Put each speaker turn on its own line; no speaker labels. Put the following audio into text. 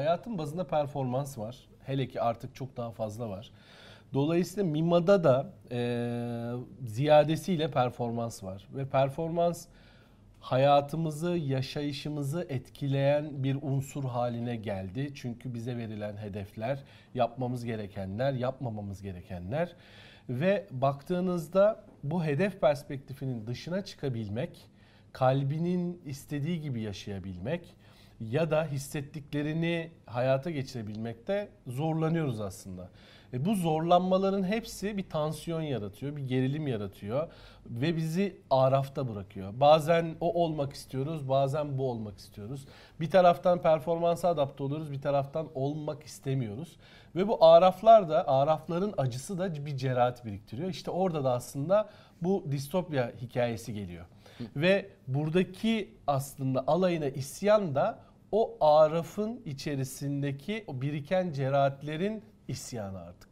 Hayatın bazında performans var. Hele ki artık çok daha fazla var. Dolayısıyla MIMA'da da e, ziyadesiyle performans var. Ve performans hayatımızı, yaşayışımızı etkileyen bir unsur haline geldi. Çünkü bize verilen hedefler, yapmamız gerekenler, yapmamamız gerekenler ve baktığınızda bu hedef perspektifinin dışına çıkabilmek, kalbinin istediği gibi yaşayabilmek ya da hissettiklerini hayata geçirebilmekte zorlanıyoruz aslında. E bu zorlanmaların hepsi bir tansiyon yaratıyor, bir gerilim yaratıyor ve bizi arafta bırakıyor. Bazen o olmak istiyoruz, bazen bu olmak istiyoruz. Bir taraftan performansa adapte oluyoruz, bir taraftan olmak istemiyoruz. Ve bu araflar da, arafların acısı da bir cerahat biriktiriyor. İşte orada da aslında bu distopya hikayesi geliyor. Ve buradaki aslında alayına isyan da o arafın içerisindeki o biriken cerahatlerin isyanı artık.